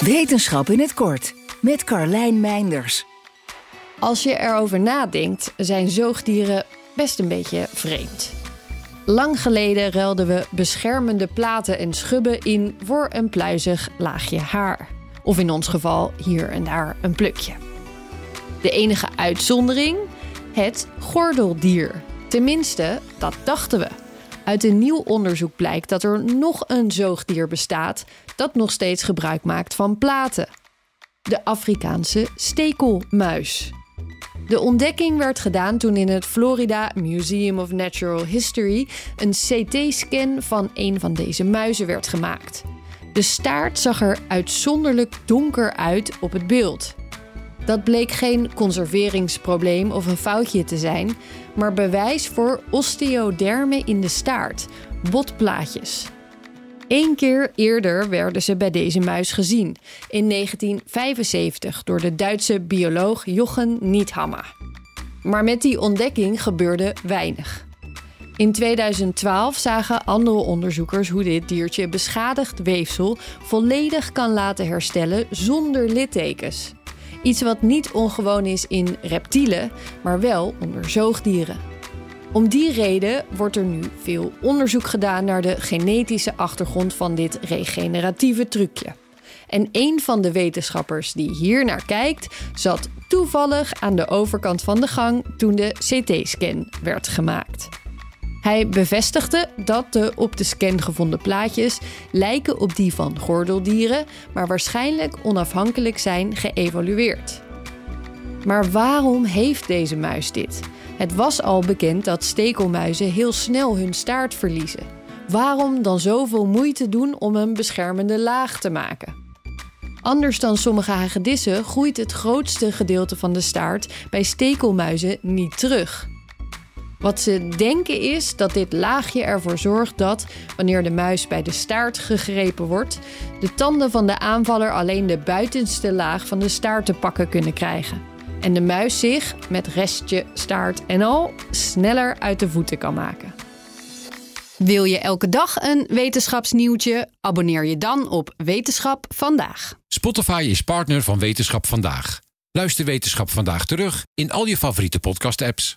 Wetenschap in het kort met Carlijn Meinders. Als je erover nadenkt, zijn zoogdieren best een beetje vreemd. Lang geleden ruilden we beschermende platen en schubben in voor een pluizig laagje haar. Of in ons geval hier en daar een plukje. De enige uitzondering? Het gordeldier. Tenminste, dat dachten we. Uit een nieuw onderzoek blijkt dat er nog een zoogdier bestaat dat nog steeds gebruik maakt van platen. De Afrikaanse stekelmuis. De ontdekking werd gedaan toen in het Florida Museum of Natural History een CT-scan van een van deze muizen werd gemaakt. De staart zag er uitzonderlijk donker uit op het beeld. Dat bleek geen conserveringsprobleem of een foutje te zijn, maar bewijs voor osteoderme in de staart, botplaatjes. Eén keer eerder werden ze bij deze muis gezien, in 1975 door de Duitse bioloog Jochen Niethammer. Maar met die ontdekking gebeurde weinig. In 2012 zagen andere onderzoekers hoe dit diertje beschadigd weefsel volledig kan laten herstellen zonder littekens. Iets wat niet ongewoon is in reptielen, maar wel onder zoogdieren. Om die reden wordt er nu veel onderzoek gedaan naar de genetische achtergrond van dit regeneratieve trucje. En een van de wetenschappers die hier naar kijkt, zat toevallig aan de overkant van de gang toen de CT-scan werd gemaakt. Hij bevestigde dat de op de scan gevonden plaatjes lijken op die van gordeldieren, maar waarschijnlijk onafhankelijk zijn geëvalueerd. Maar waarom heeft deze muis dit? Het was al bekend dat stekelmuizen heel snel hun staart verliezen. Waarom dan zoveel moeite doen om een beschermende laag te maken? Anders dan sommige hagedissen groeit het grootste gedeelte van de staart bij stekelmuizen niet terug. Wat ze denken is dat dit laagje ervoor zorgt dat, wanneer de muis bij de staart gegrepen wordt, de tanden van de aanvaller alleen de buitenste laag van de staart te pakken kunnen krijgen. En de muis zich, met restje, staart en al, sneller uit de voeten kan maken. Wil je elke dag een wetenschapsnieuwtje? Abonneer je dan op Wetenschap vandaag. Spotify is partner van Wetenschap vandaag. Luister Wetenschap vandaag terug in al je favoriete podcast-apps.